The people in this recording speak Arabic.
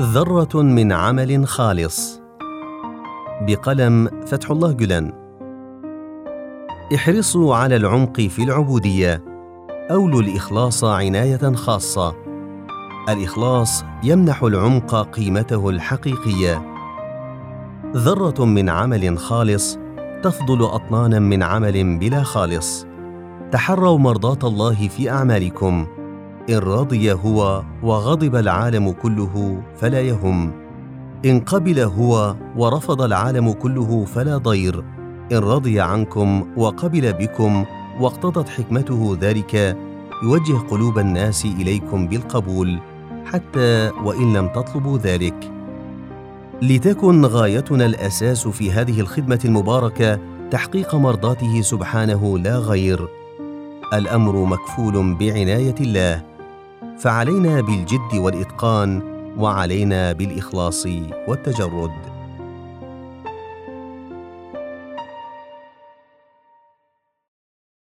ذرة من عمل خالص. بقلم فتح الله جلان. احرصوا على العمق في العبودية. أولوا الإخلاص عناية خاصة. الإخلاص يمنح العمق قيمته الحقيقية. ذرة من عمل خالص تفضل أطنانا من عمل بلا خالص. تحروا مرضاة الله في أعمالكم. إن رضي هو وغضب العالم كله فلا يهم. إن قبل هو ورفض العالم كله فلا ضير. إن رضي عنكم وقبل بكم واقتضت حكمته ذلك يوجه قلوب الناس إليكم بالقبول حتى وإن لم تطلبوا ذلك. لتكن غايتنا الأساس في هذه الخدمة المباركة تحقيق مرضاته سبحانه لا غير. الأمر مكفول بعناية الله. فعلينا بالجد والإتقان وعلينا بالإخلاص والتجرد.